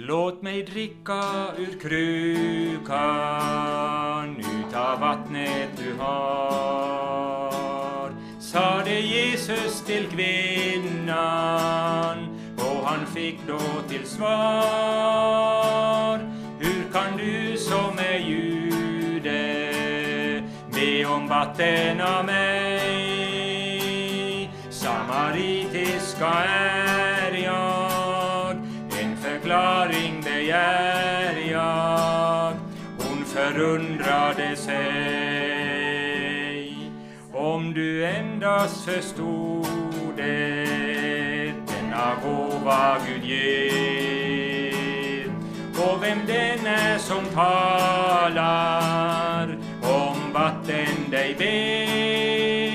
Låt mig dricka ur krukan utav vattnet du har. Sade Jesus till kvinnan och han fick då till svar. Hur kan du som är jude be om vatten av mig? Samaritiska är jag ringde begär jag. Hon förundrade sig om du endast förstod det, denna gåva Gud ger. Och vem den är som talar om vatten dig ber.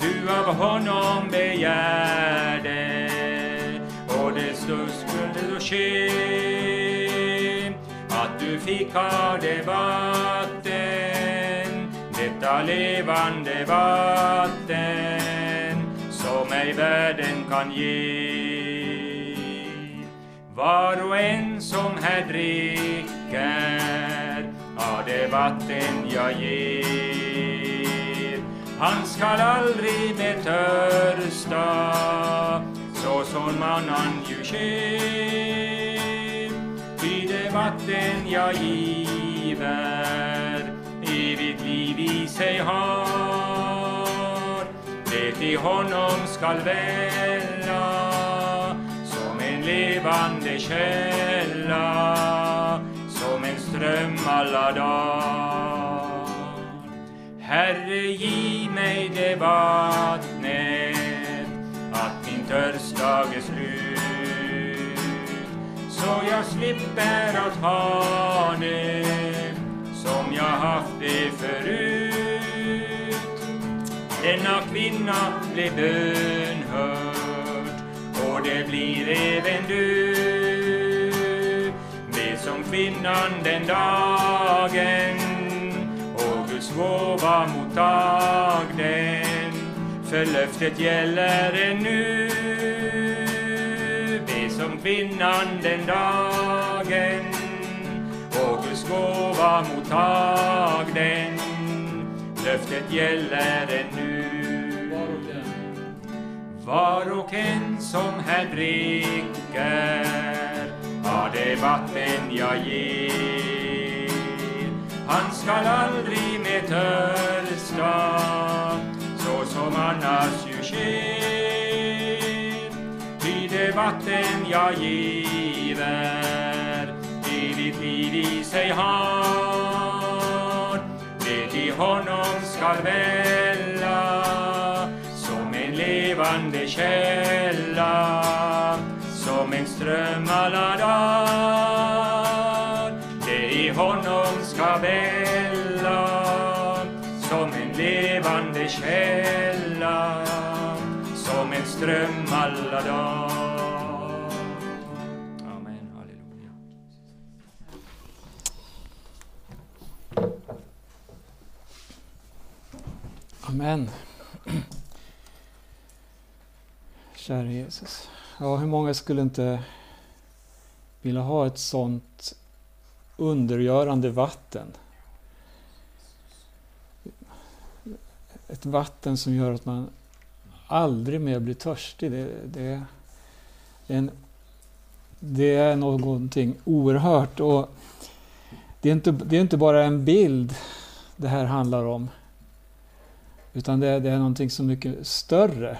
Du av honom begärde Jesus skulle då ske att du fick ha det vatten, detta levande vatten som ej världen kan ge. Var och en som här dricker av det vatten jag ger, han skall aldrig betörsta törsta som annan ju sker. Ty det vatten jag giver evigt liv i sig har, det i honom skall välla som en levande källa, som en ström alla dagar. Herre, giv mig det vatten att är slut, så jag slipper att ha det som jag haft det förut. Denna kvinna blev bönhörd och det blir även du. Med som kvinnan den dagen och Guds gåva mottag den, för löftet gäller ännu. Kvinnan den dagen och Guds gåva mottag den, löftet gäller ännu. Var och en som här dricker av det vatten jag ger, han skall aldrig mer törsta, så som annars ju sker. Det vatten jag giver, evigt liv i sig har, det i honom skall välla som en levande källa, som en ström alla dagar. Det i honom skall välla, som en levande källa, som en ström alla dagar. Amen. Kära Jesus. Ja, hur många skulle inte vilja ha ett sånt undergörande vatten? Ett vatten som gör att man aldrig mer blir törstig. Det, det, det, är, en, det är någonting oerhört. Och det, är inte, det är inte bara en bild det här handlar om. Utan det, det är någonting så mycket större.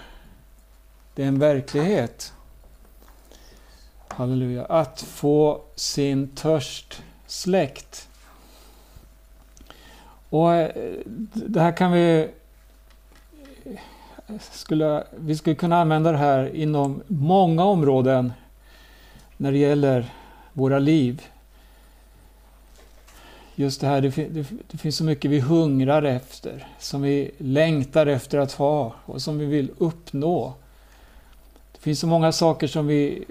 Det är en verklighet. Halleluja. Att få sin törst släckt. Och eh, det här kan vi... Skulle, vi skulle kunna använda det här inom många områden när det gäller våra liv. Just det här, det, det, det, finns så mycket vi hungrar efter, som vi längtar efter att ha och som vi vill uppnå. Det finns så många saker som vi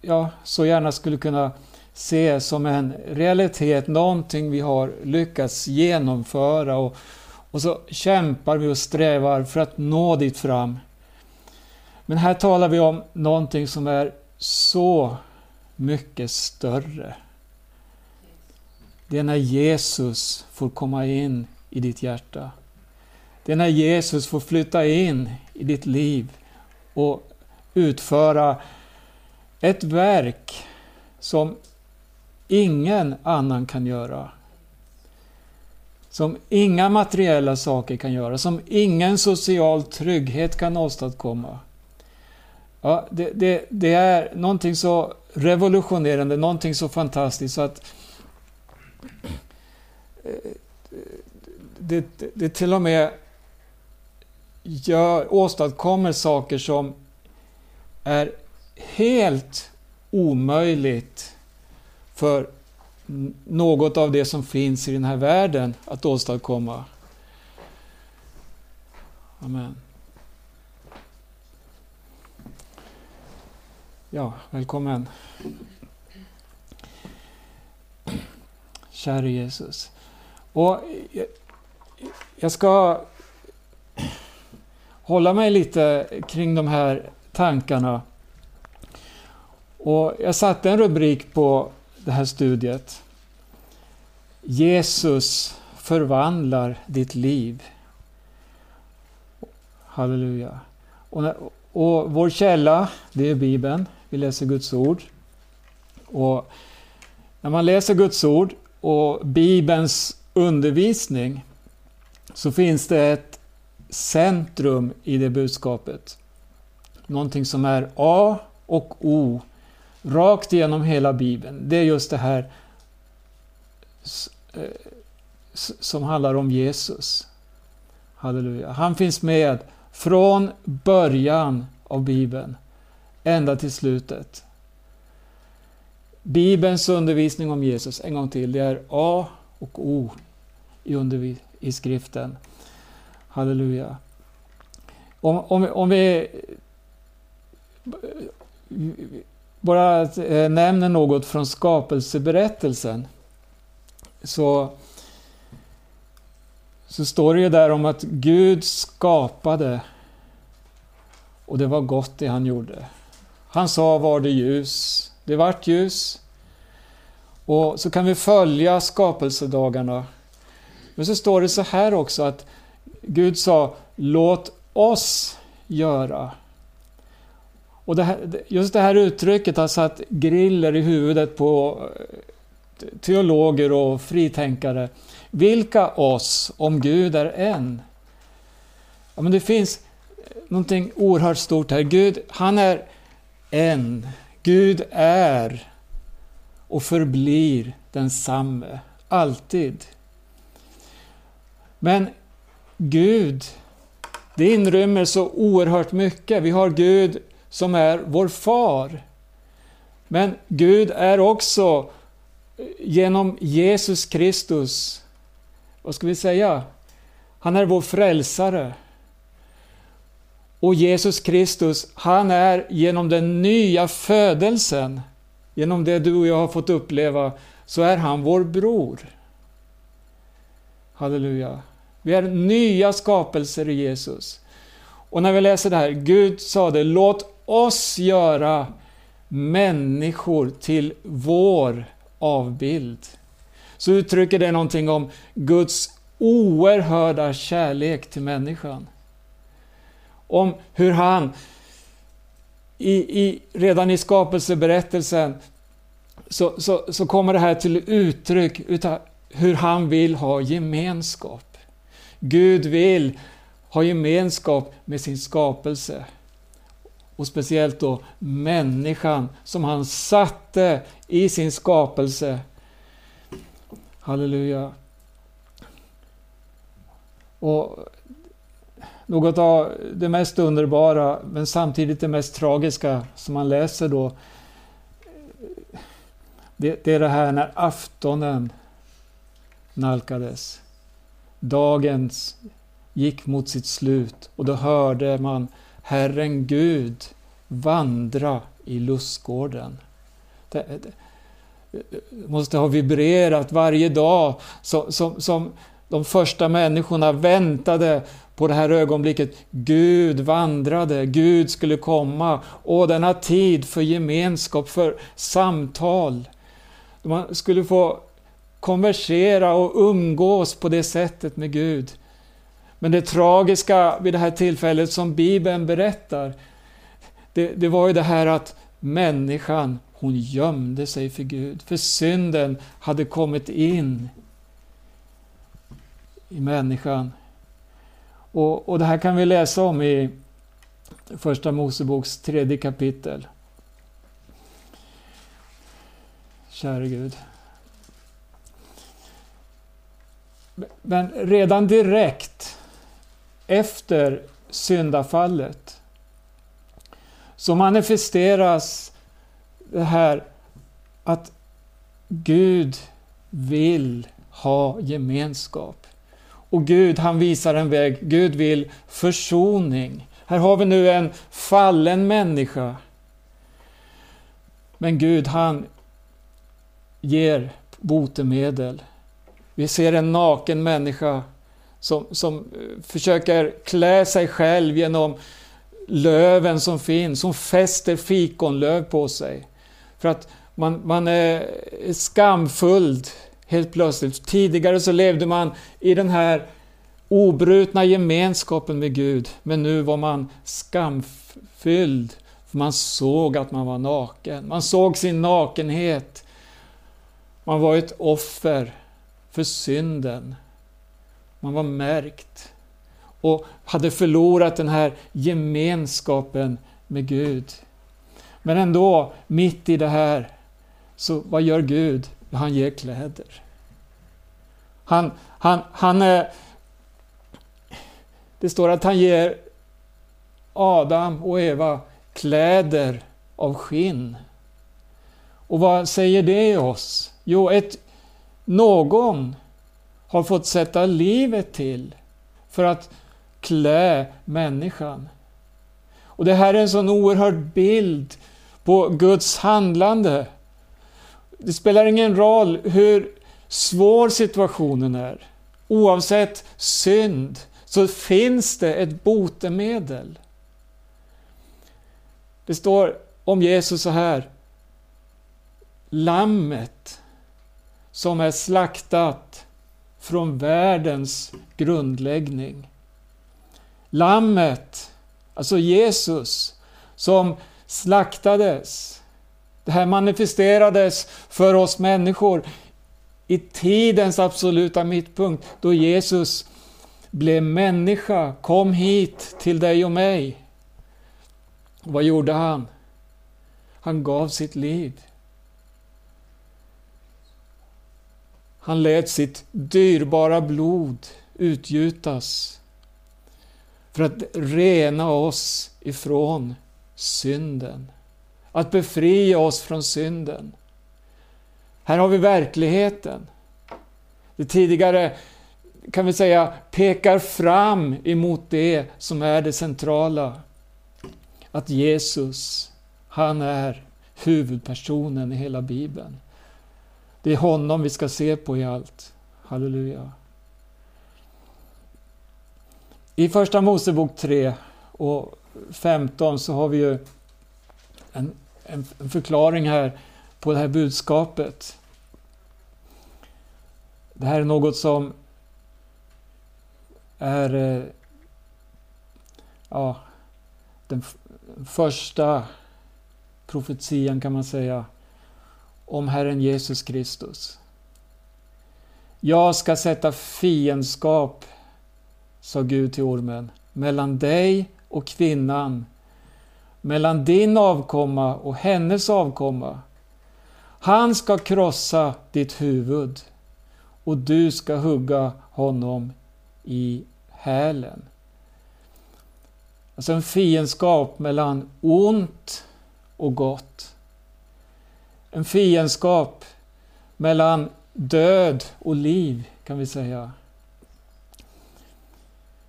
ja, så gärna skulle kunna se som en realitet, någonting vi har lyckats genomföra och, och så kämpar vi och strävar för att nå dit fram. Men här talar vi om någonting som är så mycket större. Det är när Jesus får komma in i ditt hjärta. Det är när Jesus får flytta in i ditt liv och utföra ett verk som ingen annan kan göra. Som inga materiella saker kan göra, som ingen social trygghet kan åstadkomma. Ja, det, det, det är någonting så revolutionerande, någonting så fantastiskt så att det, det, det till och med gör, åstadkommer saker som är helt omöjligt för något av det som finns i den här världen att åstadkomma. Amen. Ja, välkommen. Käre Jesus. Och jag ska hålla mig lite kring de här tankarna. Och jag satte en rubrik på det här studiet. Jesus förvandlar ditt liv. Halleluja. Och, och vår källa, det är Bibeln. Vi läser Guds ord. Och när man läser Guds ord och Bibelns undervisning så finns det ett centrum i det budskapet. Någonting som är A och O rakt igenom hela Bibeln. Det är just det här eh, som handlar om Jesus. Halleluja. Han finns med från början av Bibeln ända till slutet. Bibelns undervisning om Jesus, en gång till, det är A och O i, i skriften. Halleluja. Om, om, om vi bara eh, nämner något från skapelseberättelsen så, så står det ju där om att Gud skapade och det var gott det han gjorde. Han sa var det ljus, det vart ljus. Och så kan vi följa skapelsedagarna. Men så står det så här också att Gud sa låt oss göra. Och det här, just det här uttrycket har satt griller i huvudet på eh, teologer och fritänkare. Vilka oss, om Gud är en? Ja, men det finns någonting oerhört stort här. Gud, han är en. Gud är och förblir densamme, alltid. Men Gud, det inrymmer så oerhört mycket. Vi har Gud som är vår far. Men Gud är också eh, genom Jesus Kristus, vad ska vi säga? Han är vår frälsare. Och Jesus Kristus, han är genom den nya födelsen, genom det du och jag har fått uppleva, så är han vår bror. Halleluja. Vi är nya skapelser i Jesus. Och när vi läser det här, Gud sade, låt oss göra människor till vår avbild. Så uttrycker det någonting om Guds oerhörda kärlek till människan. Om hur han i, i, redan i skapelseberättelsen så, så, så kommer det här till uttryck utav hur han vill ha gemenskap. Gud vill ha gemenskap med sin skapelse. Och speciellt då människan som han satte i sin skapelse. Halleluja. Och något av det mest underbara, men samtidigt det mest tragiska som man läser då, det, det är det här när aftonen nalkades. Dagens gick mot sitt slut och då hörde man Herren Gud vandra i lustgården. Det, det, måste ha vibrerat varje dag som, som, som de första människorna väntade på det här ögonblicket. Gud vandrade, Gud skulle komma och denna tid för gemenskap, för samtal. Man skulle få konversera och umgås på det sättet med Gud. Men det tragiska vid det här tillfället som Bibeln berättar, det, det var ju det här att människan, hon gömde sig för Gud. För synden hade kommit in i människan. Och, och det här kan vi läsa om i Första Moseboks tredje kapitel. Käre Gud. Men redan direkt efter syndafallet så manifesteras det här att Gud vill ha gemenskap. Och Gud han visar en väg. Gud vill försoning. Här har vi nu en fallen människa. Men Gud han ger botemedel. Vi ser en naken människa som, som eh, försöker klä sig själv genom löven som finns. Hon fäster fikonlöv på sig. För att man, man är skamfull helt plötsligt. Tidigare så levde man i den här obrutna gemenskapen med Gud, men nu var man skamfylld. För man såg att man var naken. Man såg sin nakenhet. Man var ett offer för synden. Man var märkt och hade förlorat den här gemenskapen med Gud. Men ändå, mitt i det här, så vad gör Gud? Han ger kläder. Han, han, han är... Det står att han ger Adam och Eva kläder av skinn. Och vad säger det oss? Jo, ett, någon har fått sätta livet till för att klä människan. Och det här är en sån oerhörd bild på Guds handlande. Det spelar ingen roll hur svår situationen är. Oavsett synd så finns det ett botemedel. Det står om Jesus så här. Lammet som är slaktat från världens grundläggning. Lammet, alltså Jesus, som slaktades. Det här manifesterades för oss människor i tidens absoluta mittpunkt, då Jesus blev människa, kom hit till dig och mig. Vad gjorde han? Han gav sitt liv. Han lät sitt dyrbara blod utgjutas för att rena oss ifrån synden. Att befria oss från synden. Här har vi verkligheten. Det tidigare kan vi säga pekar fram emot det som är det centrala. Att Jesus, han är huvudpersonen i hela Bibeln. Det är honom vi ska se på i allt. Halleluja. I Första Mosebok 3 och 15 så har vi ju en, en, en förklaring här på det här budskapet. Det här är något som är eh, ja, den första profetian kan man säga om Herren Jesus Kristus. Jag ska sätta fiendskap, sa Gud till ormen, mellan dig och kvinnan, mellan din avkomma och hennes avkomma. Han ska krossa ditt huvud och du ska hugga honom i hälen. Alltså en fiendskap mellan ont och gott. En fiendskap mellan död och liv, kan vi säga.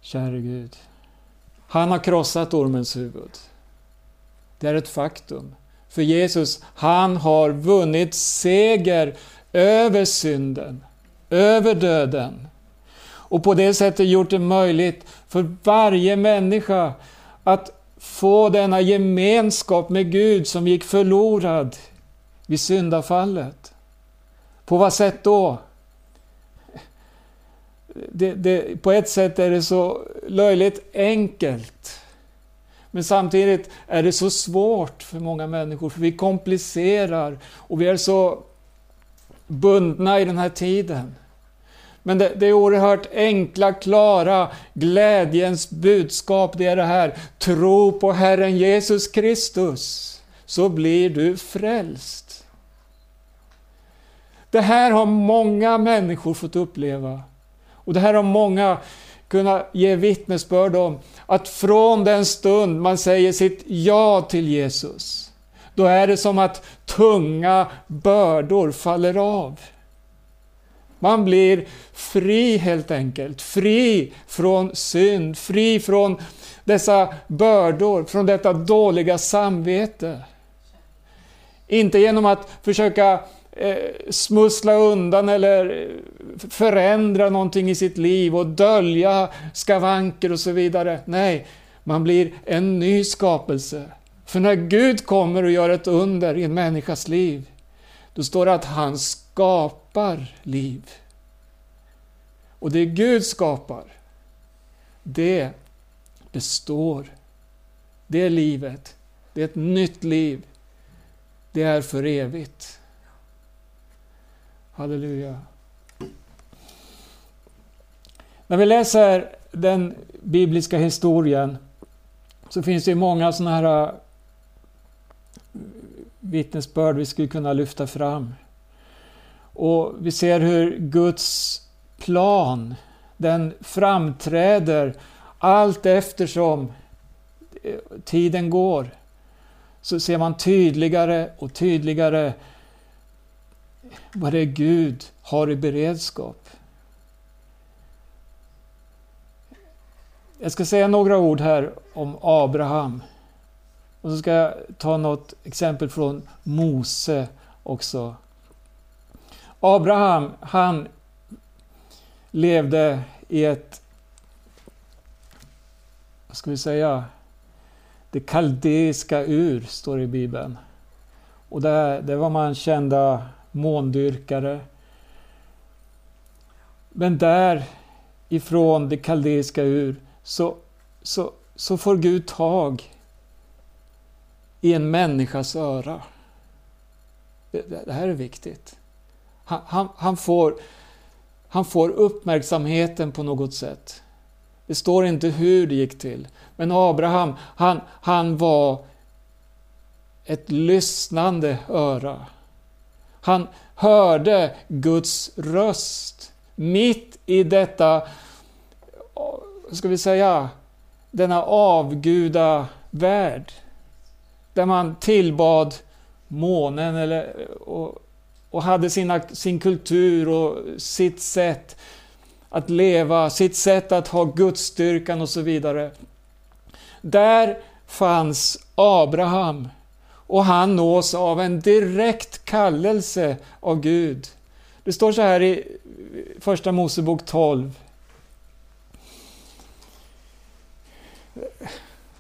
Käre Gud. Han har krossat ormens huvud. Det är ett faktum. För Jesus, han har vunnit seger över synden, över döden. och på det sättet gjort det möjligt för varje människa att få denna gemenskap med Gud som gick förlorad vid syndafallet. På vad sätt då? Det, det, på ett sätt är det så löjligt enkelt. Men samtidigt är det så svårt för många människor, för vi komplicerar och vi är så bundna i den här tiden. Men det, det är oerhört enkla, klara, glädjens budskap, det är det här. Tro på Herren Jesus Kristus, så blir du frälst. Det här har många människor fått uppleva. Och det här har många kunnat ge vittnesbörd om. Att från den stund man säger sitt ja till Jesus, då är det som att tunga bördor faller av. Man blir fri helt enkelt. Fri från synd, fri från dessa bördor, från detta dåliga samvete. Inte genom att försöka Eh, smussla undan eller förändra någonting i sitt liv och dölja skavanker och så vidare. Nej, man blir en ny skapelse. För när Gud kommer och gör ett under i en människas liv, då står det att han skapar liv. Och det Gud skapar, det består. Det är livet. Det är ett nytt liv. Det är för evigt. Halleluja. När vi läser den bibliska historien så finns det många sådana här eh, vittnesbörd vi skulle kunna lyfta fram. Och vi ser hur Guds plan, den framträder allt eftersom eh, tiden går. Så ser man tydligare och tydligare vad det är Gud har i beredskap. Jag ska säga några ord här om Abraham. Och så ska jag ta något exempel från Mose också. Abraham, han levde i ett, vad ska vi säga, det kaldeiska ur, står det i Bibeln. Och där, där var man kända måndyrkare. Men där ifrån det kaldeiska ur så, så, så får Gud tag i en människas öra. Det, det här är viktigt. Han, han, han, får, han får uppmärksamheten på något sätt. Det står inte hur det gick till. Men Abraham, han, han var ett lyssnande öra. Han hörde Guds röst mitt i detta, ska vi säga, denna avguda värld. Där man tillbad månen eller, och, och hade sina, sin kultur och sitt sätt att leva, sitt sätt att ha Gudsstyrkan och så vidare. Där fanns Abraham och han nås av en direkt kallelse av Gud. Det står så här i Första Mosebok 12.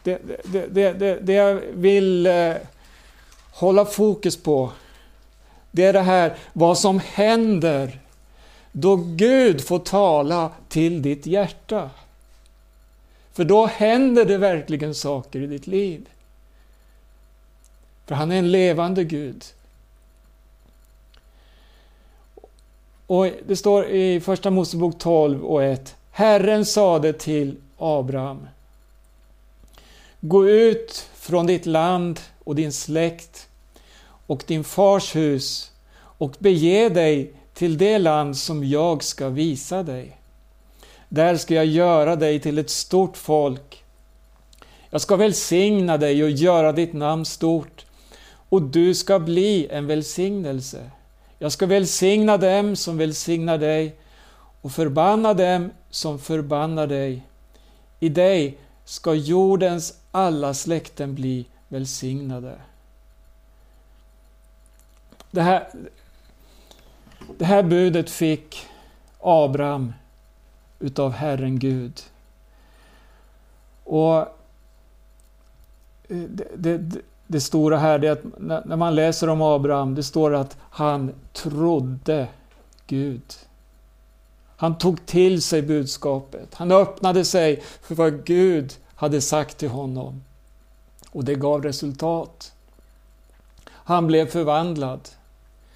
Det, det, det, det, jag vill eh, hålla fokus på, det är det här vad som händer då Gud får tala till ditt hjärta. För då händer det verkligen saker i ditt liv. För han är en levande Gud. Och Det står i Första Mosebok 12 och 1. Herren sade till Abraham. Gå ut från ditt land och din släkt och din fars hus och bege dig till det land som jag ska visa dig. Där ska jag göra dig till ett stort folk. Jag ska välsigna dig och göra ditt namn stort och du ska bli en välsignelse. Jag ska välsigna dem som välsignar dig och förbanna dem som förbannar dig. I dig ska jordens alla släkten bli välsignade. Det här, det här budet fick Abraham utav Herren Gud. Och eh, det, det, det stora här är att när man läser om Abraham, det står att han trodde Gud. Han tog till sig budskapet. Han öppnade sig för vad Gud hade sagt till honom. Och det gav resultat. Han blev förvandlad.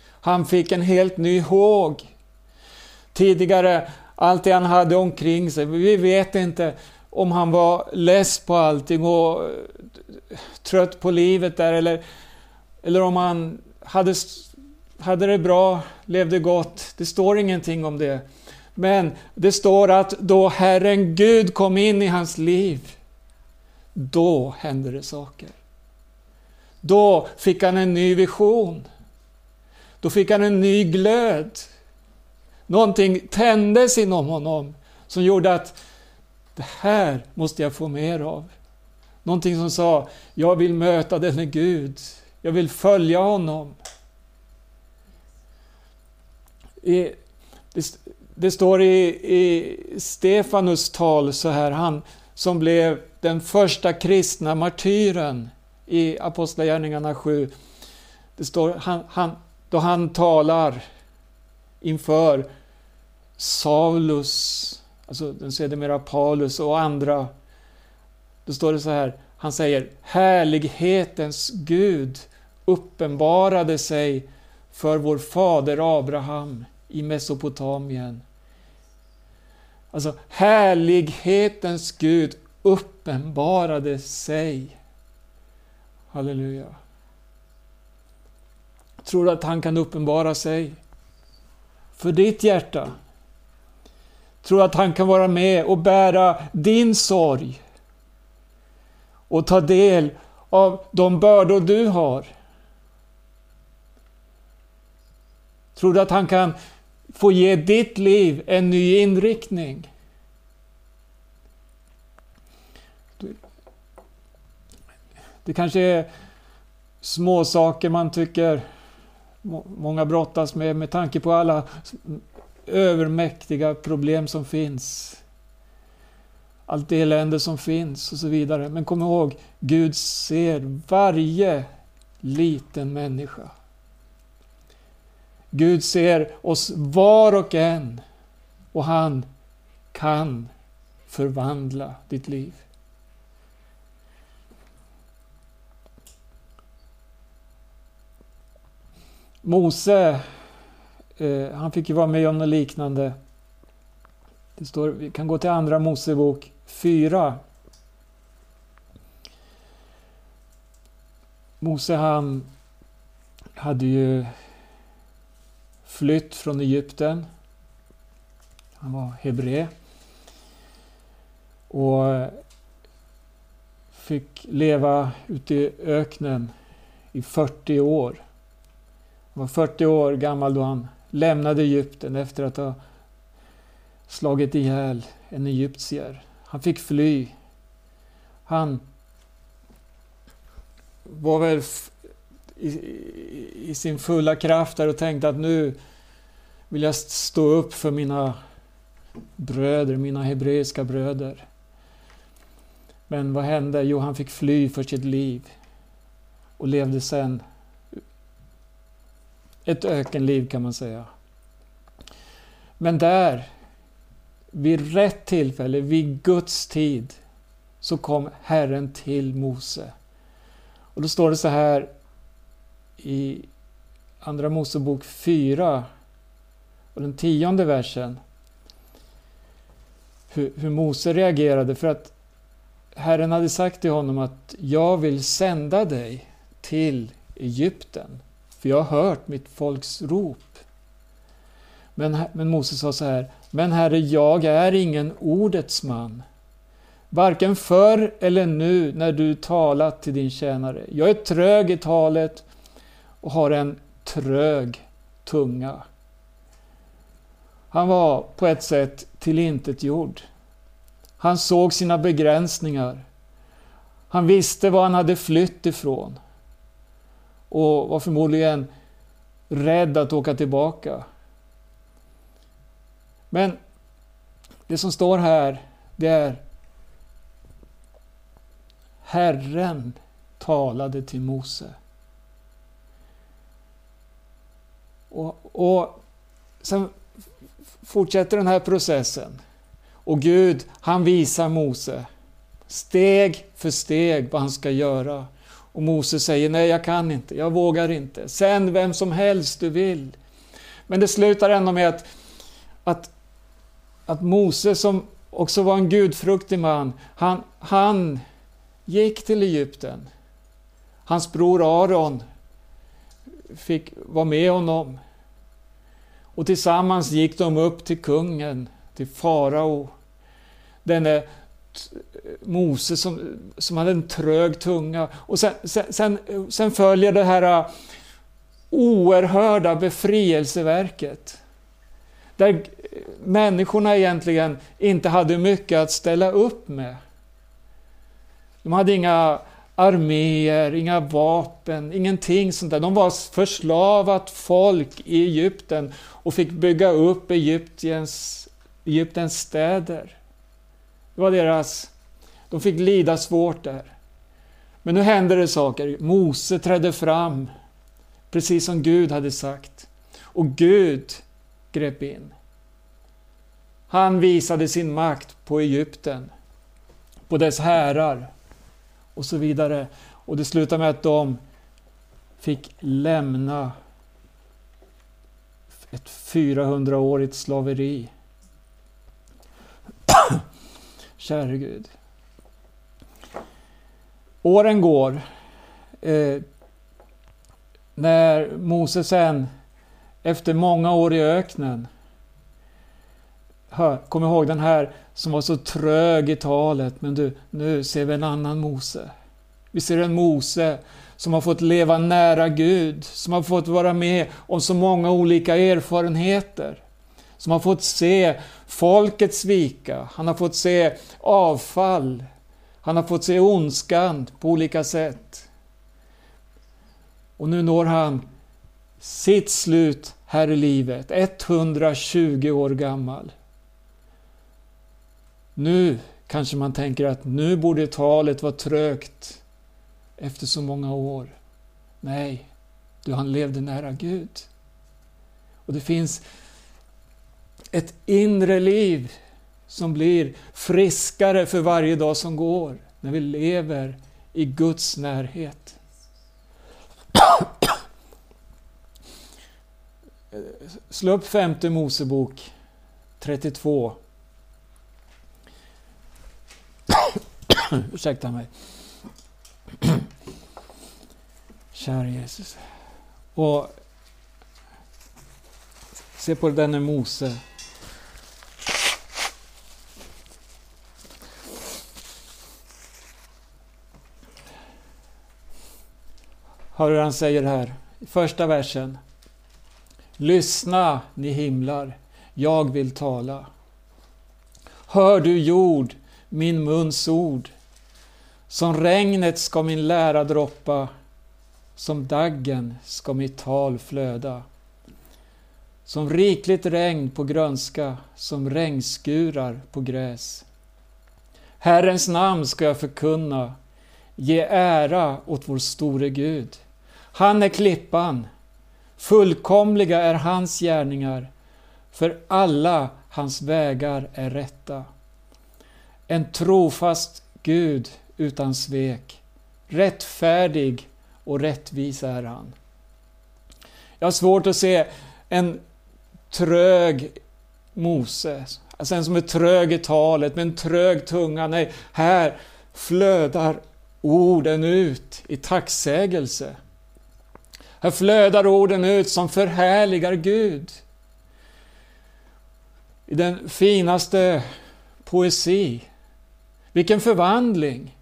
Han fick en helt ny håg. Tidigare, allt det han hade omkring sig, vi vet inte om han var less på allting och eh, trött på livet där eller, eller om han hade, hade det bra, levde gott. Det står ingenting om det. Men det står att då Herren Gud kom in i hans liv, då hände det saker. Då fick han en ny vision. Då fick han en ny glöd. Någonting tändes inom honom som gjorde att det här måste jag få mer av. Någonting som sa, jag vill möta denne Gud. Jag vill följa honom. I, det, det, står i, i Stefanus tal så här, han som blev den första kristna martyren i Apostlagärningarna 7. Det står han, han, då han talar inför Saulus, alltså den sedermera Paulus och andra. Då står det så här, han säger Härlighetens Gud uppenbarade sig för vår fader Abraham i Mesopotamien. Alltså, härlighetens Gud uppenbarade sig. Halleluja. Tror du att han kan uppenbara sig för ditt hjärta? Tror du att han kan vara med och bära din sorg? Och ta del av de bördor du har? Tror du att han kan få ge ditt liv en ny inriktning? Det kanske är små saker man tycker många brottas med, med tanke på alla övermäktiga problem som finns. Allt elände som finns och så vidare. Men kom ihåg, Gud ser varje liten människa. Gud ser oss var och en och han kan förvandla ditt liv. Mose, eh, han fick ju vara med om något liknande. Det står, vi kan gå till Andra Mosebok 4. Mose han hade ju flytt från Egypten. Han var hebré. Och fick leva ute i öknen i 40 år. Han var 40 år gammal då han lämnade Egypten efter att ha slagit ihjäl en egyptier. Han fick fly. Han var väl i, i, sin fulla kraft där och tänkte att nu vill jag stå upp för mina bröder, mina hebreiska bröder. Men vad hände? Jo, han fick fly för sitt liv och levde sen ett ökenliv kan man säga. Men där, vid rätt tillfälle, vid Guds tid, så kom Herren till Mose. Och då står det så här i Andra Mosebok 4 och den tionde versen. Hur, hur Mose reagerade för att Herren hade sagt till honom att jag vill sända dig till Egypten. För jag har hört mitt folks rop. Men, men Moses sa så här, men Herre, jag är ingen ordets man. Varken förr eller nu när du talat till din tjänare. Jag är trög i talet och har en trög tunga. Han var på ett sätt tillintetgjord. Han såg sina begränsningar. Han visste var han hade flytt ifrån och var förmodligen rädd att åka tillbaka. Men Det som står här, det är Herren talade till Mose. Och, och sen fortsätter den här processen. Och Gud, han visar Mose steg för steg vad han ska göra. Och Mose säger nej, jag kan inte, jag vågar inte. Sänd vem som helst du vill. Men det slutar ändå med att, att, att Mose, som också var en gudfruktig man, han, han gick till Egypten. Hans bror Aron fick vara med honom. Och tillsammans gick de upp till kungen, till farao. Denne Mose som, som hade en trög tunga. Och sen, sen, sen, sen följer det här äh, oerhörda befrielseverket. Där äh, människorna egentligen inte hade mycket att ställa upp med. De hade inga arméer, inga vapen, ingenting sånt där. De var förslavat folk i Egypten och fick bygga upp Egyptens, Egyptens städer. Det var deras... De fick lida svårt där. Men nu hände det saker. Mose trädde fram, precis som Gud hade sagt. Och Gud grep in. Han visade sin makt på Egypten, på dess härar och så vidare. Och det slutade med att de fick lämna ett 400-årigt slaveri. Käre Gud. Åren går. Eh, när Mose sen, efter många år i öknen, hör, kom ihåg den här som var så trög i talet, men du, nu ser vi en annan Mose. Vi ser en Mose som har fått leva nära Gud, som har fått vara med om så många olika erfarenheter. Som har fått se folket svika, han har fått se avfall, han har fått se ondskan på olika sätt. Och nu når han sitt slut här i livet, 120 år gammal. Nu kanske man tänker att nu borde talet vara trögt efter så många år. Nej, du han levde nära Gud. Och det finns ett inre liv som blir friskare för varje dag som går när vi lever i Guds närhet. Slå upp femte Mosebok 32. Ursäkta mig. Kära Jesus. Och se på denne Mose. Hör hur han säger här i första versen. Lyssna, ni himlar, jag vill tala. Hör du jord, min muns ord. Som regnet ska min lära droppa, som daggen ska mitt tal flöda. Som rikligt regn på grönska, som regnskurar på gräs. Herrens namn ska jag förkunna, ge ära åt vår store Gud. Han är klippan, fullkomliga är hans gärningar, för alla hans vägar är rätta. En trofast Gud utan svek, rättfärdig och rättvis är han. Jag har svårt att se en trög Mose, alltså en som är trög i talet med en trög tunga. Nej, här flödar orden ut i tacksägelse. Här flödar orden ut som förhärligar Gud. I den finaste poesi. Vilken förvandling!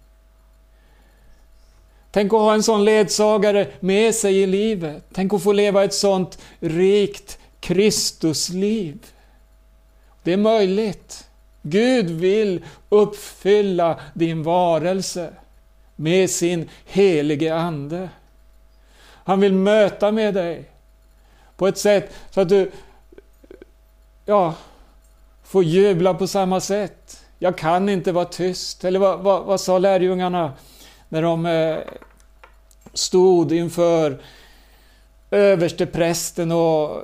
Tänk att ha en sån ledsagare med sig i livet. Tänk att få leva ett sånt rikt Kristusliv. Det är möjligt. Gud vill uppfylla din varelse med sin helige Ande. Han vill möta med dig på ett sätt så att du ja, får jubla på samma sätt. Jag kan inte vara tyst. Eller vad, vad, vad sa lärjungarna när de eh, stod inför översteprästen och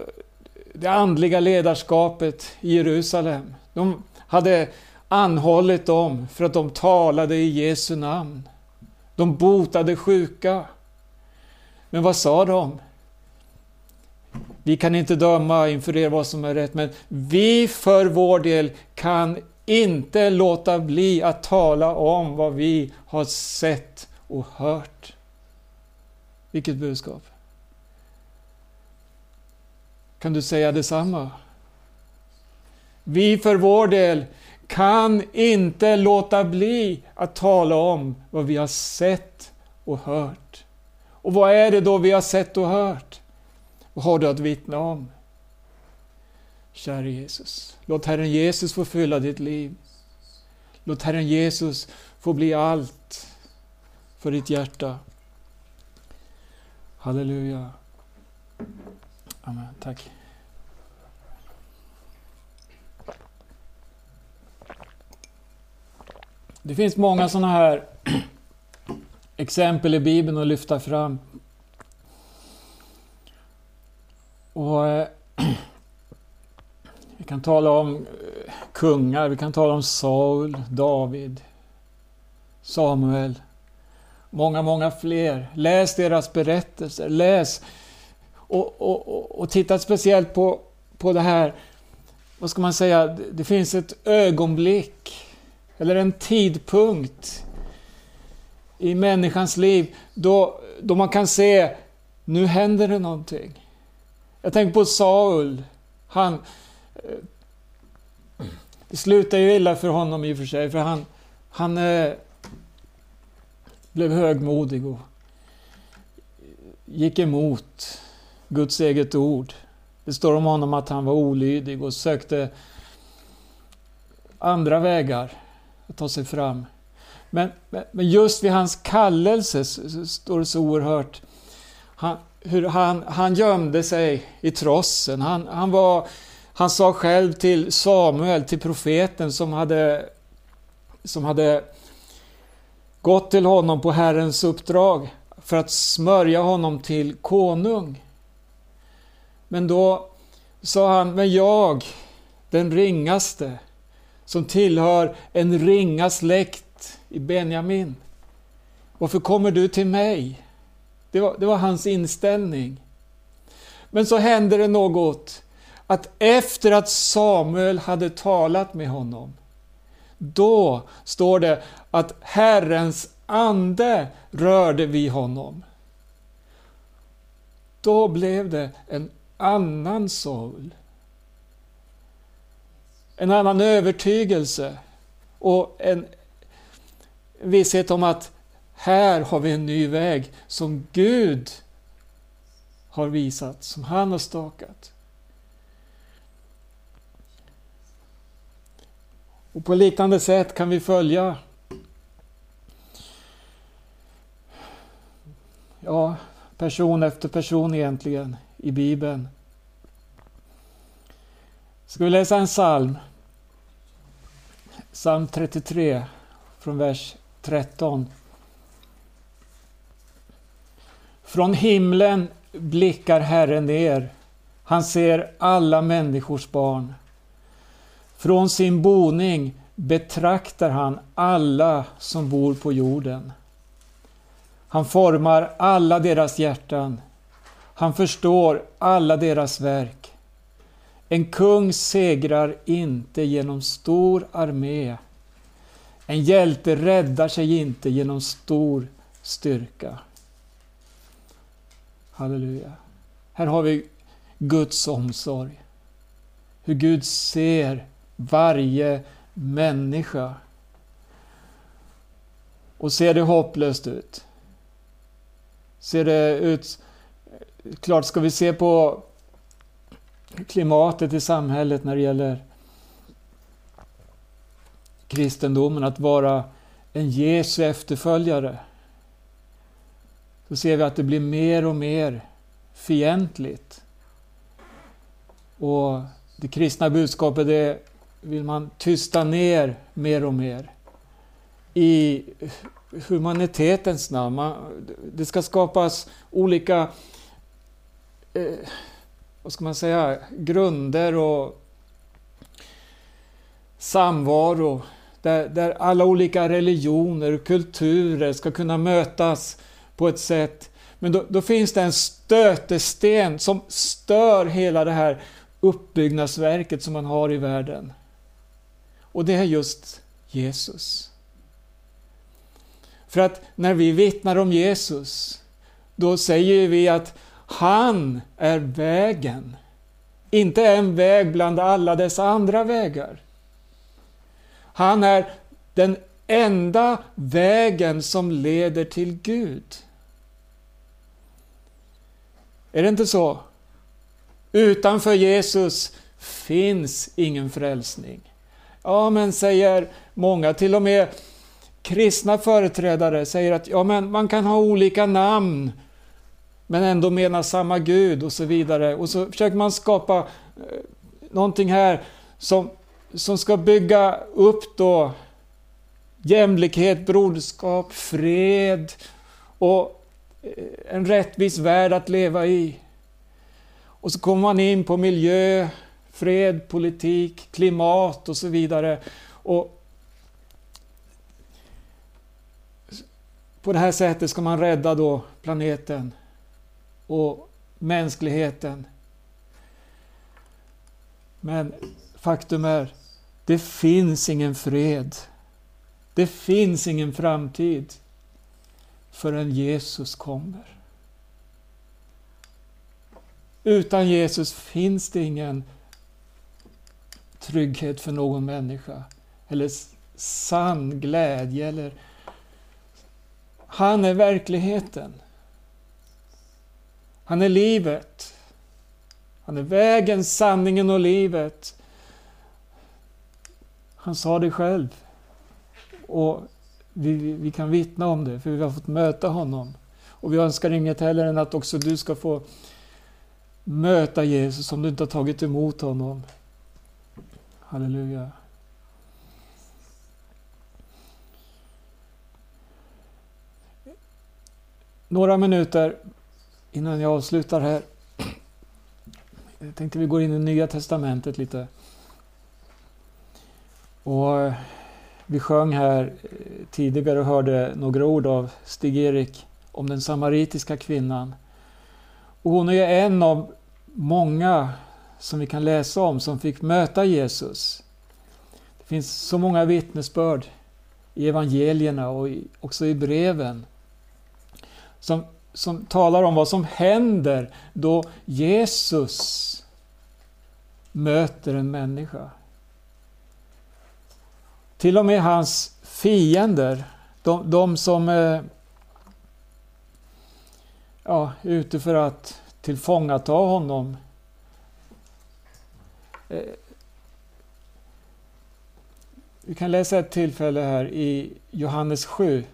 det andliga ledarskapet i Jerusalem. De hade anhållit dem för att de talade i Jesu namn. De botade sjuka. Men vad sa de? Vi kan inte döma inför er vad som är rätt, men vi för vår del kan inte låta bli att tala om vad vi har sett och hört. Vilket budskap! Kan du säga detsamma? Vi för vår del kan inte låta bli att tala om vad vi har sett och hört. Och vad är det då vi har sett och hört? Vad har du att vittna om? Käre Jesus, låt Herren Jesus få fylla ditt liv. Låt Herren Jesus få bli allt för ditt hjärta. Halleluja. Amen. Tack. Det finns många sådana här exempel i Bibeln att lyfta fram. Och eh, Vi kan tala om eh, kungar, vi kan tala om Saul, David, Samuel. Många, många fler. Läs deras berättelser. Läs och, och, och, och titta speciellt på, på det här, vad ska man säga, det finns ett ögonblick eller en tidpunkt i människans liv då, då man kan se, nu händer det någonting. Jag tänker på Saul. Han, eh, det slutade ju illa för honom i och för sig, för han, han eh, blev högmodig och gick emot Guds eget ord. Det står om honom att han var olydig och sökte andra vägar att ta sig fram. Men, men just vid hans kallelse så står det så oerhört han, hur han, han gömde sig i trossen. Han, han, var, han sa själv till Samuel, till profeten som hade, som hade gått till honom på Herrens uppdrag för att smörja honom till konung. Men då sa han, men jag, den ringaste, som tillhör en ringa släkt i Benjamin. Varför kommer du till mig? Det var, det var hans inställning. Men så hände det något, att efter att Samuel hade talat med honom, då står det att Herrens ande rörde vid honom. Då blev det en annan Saul en annan övertygelse och en visshet om att här har vi en ny väg som Gud har visat, som han har stakat. Och på liknande sätt kan vi följa ja, person efter person egentligen i Bibeln. Ska vi läsa en psalm? Psalm 33 från vers 13. Från himlen blickar Herren ner. Han ser alla människors barn. Från sin boning betraktar han alla som bor på jorden. Han formar alla deras hjärtan. Han förstår alla deras verk. En kung segrar inte genom stor armé. En hjälte räddar sig inte genom stor styrka. Halleluja. Här har vi Guds omsorg. Hur Gud ser varje människa. Och ser det hopplöst ut? Ser det ut... Klart, ska vi se på klimatet i samhället när det gäller kristendomen, att vara en Jesu efterföljare. Så ser vi att det blir mer och mer fientligt. Och det kristna budskapet det vill man tysta ner mer och mer i humanitetens namn. Man, det ska skapas olika eh, vad ska man säga, grunder och samvaro där, där alla olika religioner och kulturer ska kunna mötas på ett sätt. Men då, då finns det en stötesten som stör hela det här uppbyggnadsverket som man har i världen. Och det är just Jesus. För att när vi vittnar om Jesus, då säger vi att han är vägen. Inte en väg bland alla dessa andra vägar. Han är den enda vägen som leder till Gud. Är det inte så? Utanför Jesus finns ingen frälsning. Ja, men säger många, till och med kristna företrädare säger att ja, men man kan ha olika namn men ändå mena samma Gud och så vidare. Och så försöker man skapa eh, någonting här som, som ska bygga upp då jämlikhet, broderskap, fred och eh, en rättvis värld att leva i. Och så kommer man in på miljö, fred, politik, klimat och så vidare. Och på det här sättet ska man rädda då planeten och mänskligheten. Men faktum är, det finns ingen fred. Det finns ingen framtid förrän Jesus kommer. Utan Jesus finns det ingen trygghet för någon människa. Eller sann glädje. Eller... Han är verkligheten. Han är livet. Han är vägen, sanningen och livet. Han sa det själv. Och vi, vi kan vittna om det, för vi har fått möta honom. Och vi önskar inget heller än att också du ska få möta Jesus om du inte har tagit emot honom. Halleluja. Några minuter innan jag avslutar här. Jag tänkte vi går in i Nya Testamentet lite. Och eh, vi sjöng här eh, tidigare och hörde några ord av Stig-Erik om den samaritiska kvinnan. Och hon är en av många som vi kan läsa om som fick möta Jesus. Det finns så många vittnesbörd i evangelierna och också i breven som som talar om vad som händer då Jesus möter en människa. Till och med hans fiender, de, de som eh, ja, är ute för att tillfångata honom. Eh, vi kan läsa ett tillfälle här i Johannes 7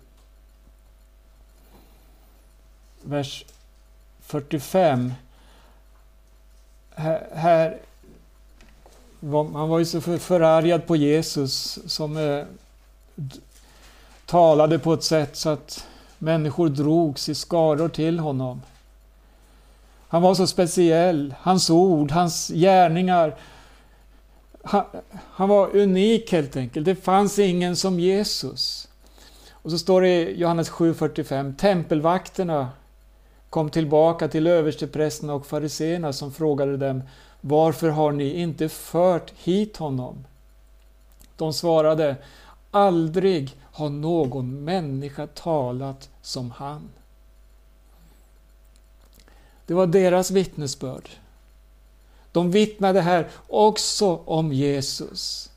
vers 45. Här, här man var ju så förargad på Jesus som eh, talade på ett sätt så att människor drogs i skaror till honom. Han var så speciell. Hans ord, hans gärningar. Han, han var unik helt enkelt. Det fanns ingen som Jesus. Och så står det i Johannes 7.45, tempelvakterna kom tillbaka till översteprästerna och fariseerna som frågade dem varför har ni inte fört hit honom? De svarade Aldrig har någon människa talat som han. Det var deras vittnesbörd. De vittnade här också om Jesus.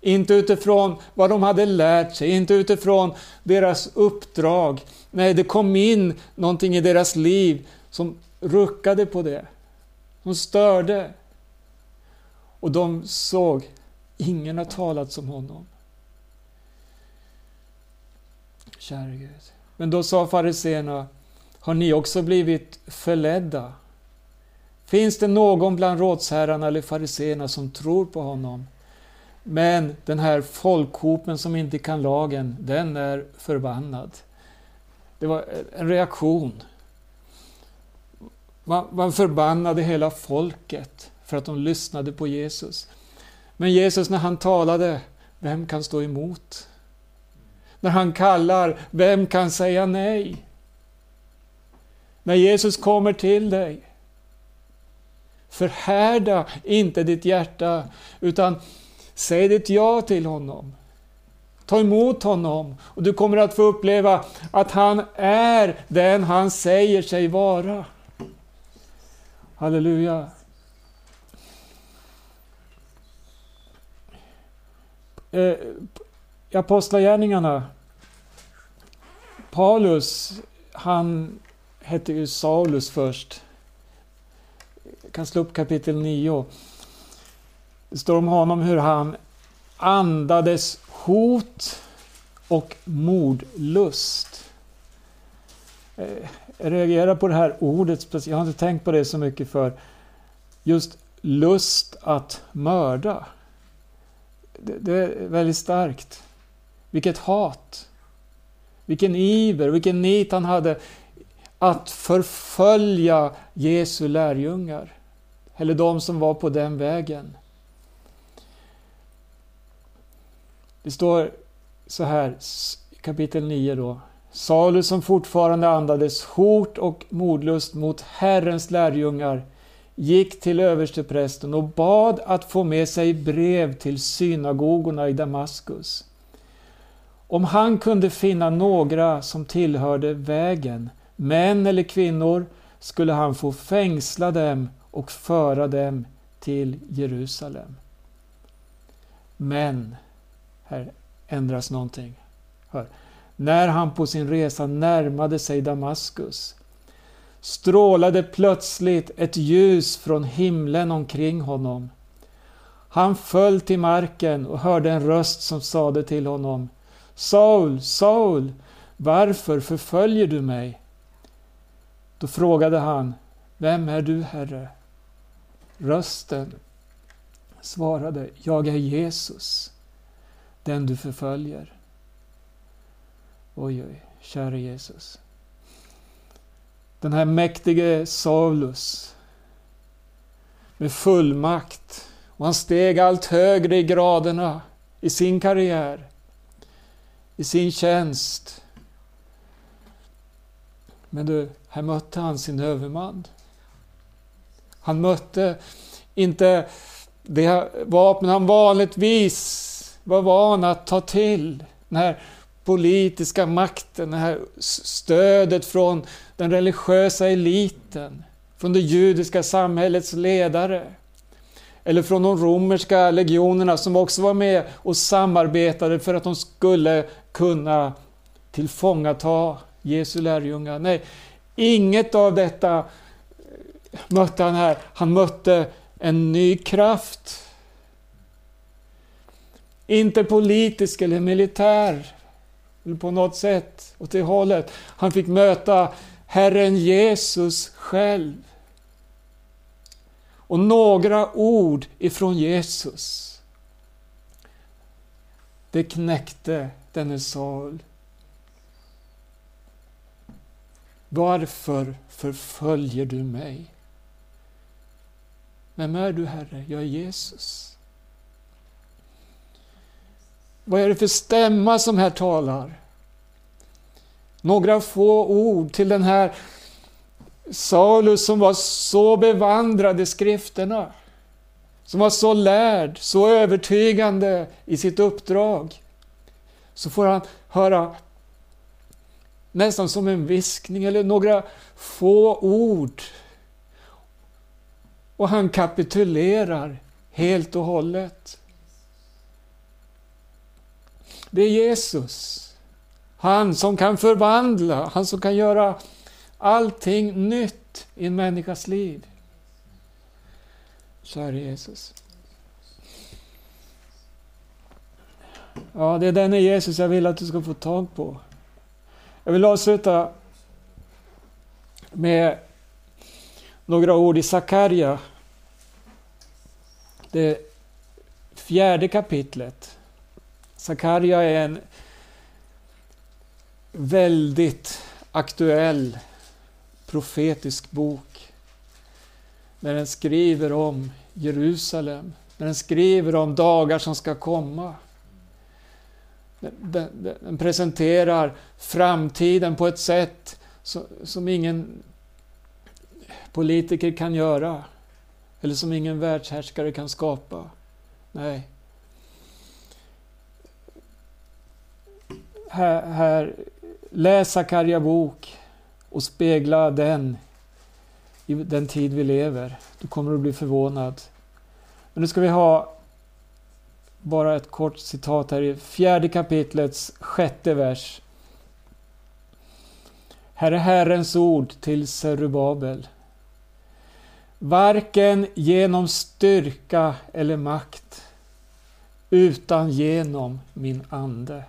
Inte utifrån vad de hade lärt sig, inte utifrån deras uppdrag. Nej, det kom in någonting i deras liv som ruckade på det. Hon störde. Och de såg, ingen har talat som honom. Käre Gud. Men då sa fariséerna, har ni också blivit förledda? Finns det någon bland rådsherrarna eller fariséerna som tror på honom? Men den här folkhopen som inte kan lagen, den är förbannad. Det var en reaktion. Man, man förbannade hela folket för att de lyssnade på Jesus. Men Jesus när han talade, vem kan stå emot? När han kallar, vem kan säga nej? När Jesus kommer till dig, förhärda inte ditt hjärta, utan säg ditt ja till honom. Ta emot honom och du kommer att få uppleva att han är den han säger sig vara. Halleluja. Eh, I Apostlagärningarna, Paulus, han hette ju Saulus först. Jag kan slå upp kapitel 9. Det står om honom hur han andades hot och mordlust. Eh, jag reagerar på det här ordet, jag har inte tänkt på det så mycket för just lust att mörda. Det, det är väldigt starkt. Vilket hat! Vilken iver, vilken nit han hade att förfölja Jesu lärjungar. Eller de som var på den vägen. Det står så här, kapitel 9 då. Salu som fortfarande andades hot och mordlust mot Herrens lärjungar gick till översteprästen och bad att få med sig brev till synagogorna i Damaskus. Om han kunde finna några som tillhörde vägen, män eller kvinnor, skulle han få fängsla dem och föra dem till Jerusalem. Men, här ändras någonting. Hör. När han på sin resa närmade sig Damaskus strålade plötsligt ett ljus från himlen omkring honom. Han föll till marken och hörde en röst som sade till honom Saul, Saul, varför förföljer du mig? Då frågade han Vem är du, Herre? Rösten svarade Jag är Jesus, den du förföljer. Oj, oj, käre Jesus. Den här mäktige Saulus med fullmakt och han steg allt högre i graderna i sin karriär, i sin tjänst. Men du, här mötte han sin överman. Han mötte inte det vapen han vanligtvis var van att ta till. Den här politiska makten, det här stödet från den religiösa eliten, från det judiska samhällets ledare. Eller från de romerska legionerna som också var med och samarbetade för att de skulle kunna tillfångata Jesu lärjungar. Nej, inget av detta eh, mötte han här. Han mötte en ny kraft. Inte politisk eller militär, eller på något sätt åt det hållet. Han fick möta Herren Jesus själv. Och några ord ifrån Jesus. Det knäckte denne Saul. Varför förföljer du mig? Vem är du, Herre? Jag är Jesus. Vad är det för stämma som här talar? Några få ord till den här Saulus som var så bevandrad i skrifterna. Som var så lärd, så övertygande i sitt uppdrag. Så får han höra nästan som en viskning eller några få ord. Och han kapitulerar helt och hållet. Det är Jesus. Han som kan förvandla, han som kan göra allting nytt i en människas liv. Käre Jesus. Ja, det är denne Jesus jag vill att du ska få tag på. Jag vill avsluta med några ord i Sakarja. Det fjärde kapitlet. Sakarja är en väldigt aktuell profetisk bok. När den skriver om Jerusalem, när den skriver om dagar som ska komma. Den, den, den presenterar framtiden på ett sätt som, som ingen politiker kan göra. Eller som ingen världshärskare kan skapa. Nej. Här, här läs Sakarja bok och spegla den i den tid vi lever. Du kommer att bli förvånad. Men nu ska vi ha bara ett kort citat här i fjärde kapitlets sjätte vers. Här är Herrens ord till Zerubabel. Varken genom styrka eller makt, utan genom min ande,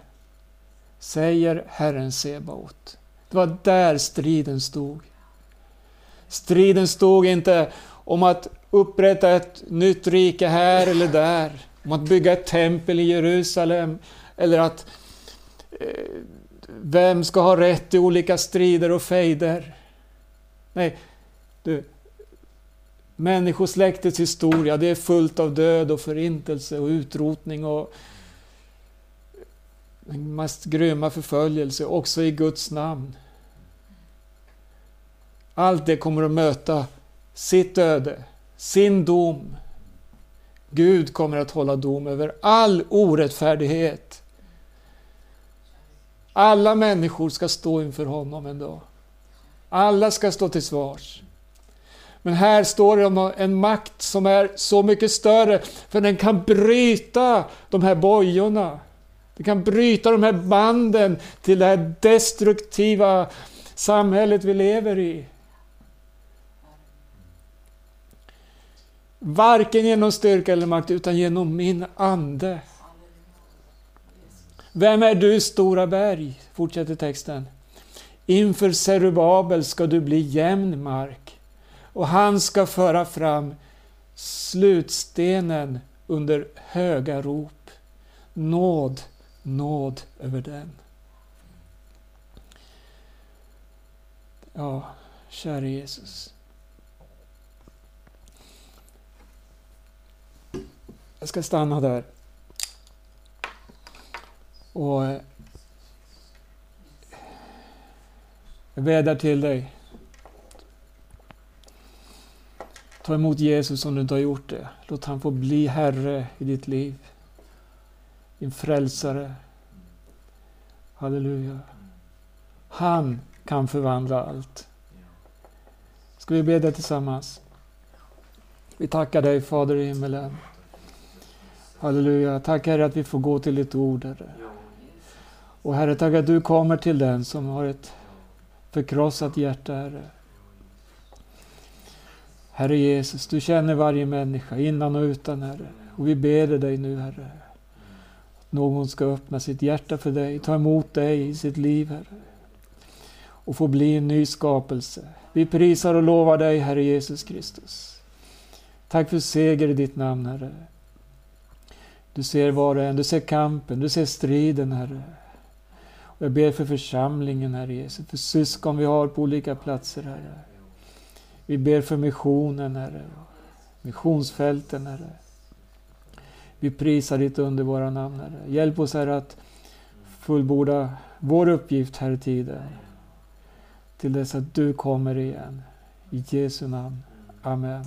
säger Herren Sebaot. Det var där striden stod. Striden stod inte om att upprätta ett nytt rike här eller där, om att bygga ett tempel i Jerusalem, eller att eh, vem ska ha rätt i olika strider och fejder. Nej, du, Människosläktets historia, det är fullt av död och förintelse och utrotning och den mest grymma förföljelse, också i Guds namn. Allt det kommer att möta sitt öde, sin dom. Gud kommer att hålla dom över all orättfärdighet. Alla människor ska stå inför honom en dag. Alla ska stå till svars. Men här står det om en makt som är så mycket större, för den kan bryta de här bojorna. Du kan bryta de här banden till det här destruktiva samhället vi lever i. Varken genom styrka eller makt, utan genom min ande. Vem är du, stora berg? Fortsätter texten. Inför Serubabel ska du bli jämn mark och han ska föra fram slutstenen under höga rop. Nåd, nåd över den. Ja, käre Jesus. Jag ska stanna där. Och eh, jag vädjar till dig. Ta emot Jesus om du inte har gjort det. Låt han få bli Herre i ditt liv. Din frälsare. Halleluja. Han kan förvandla allt. Ska vi be det tillsammans? Vi tackar dig Fader i himmelen. Halleluja. Tack Herre att vi får gå till ditt ord Herre. Och Herre, tack att du kommer till den som har ett förkrossat hjärta Herre. Herre Jesus, du känner varje människa innan och utan Herre. Och vi ber dig nu Herre. Någon ska öppna sitt hjärta för dig, ta emot dig i sitt liv Herre. Och få bli en ny skapelse. Vi prisar och lovar dig Herre Jesus Kristus. Tack för seger i ditt namn Herre. Du ser var och en, du ser kampen, du ser striden Herre. Och jag ber för församlingen Herre Jesus, för syskon vi har på olika platser Herre. Vi ber för missionen Herre, missionsfälten Herre. Vi prisar ditt underbara namn Herre. Hjälp oss Herre att fullborda vår uppgift här i tiden. Till dess att du kommer igen. I Jesu namn. Amen.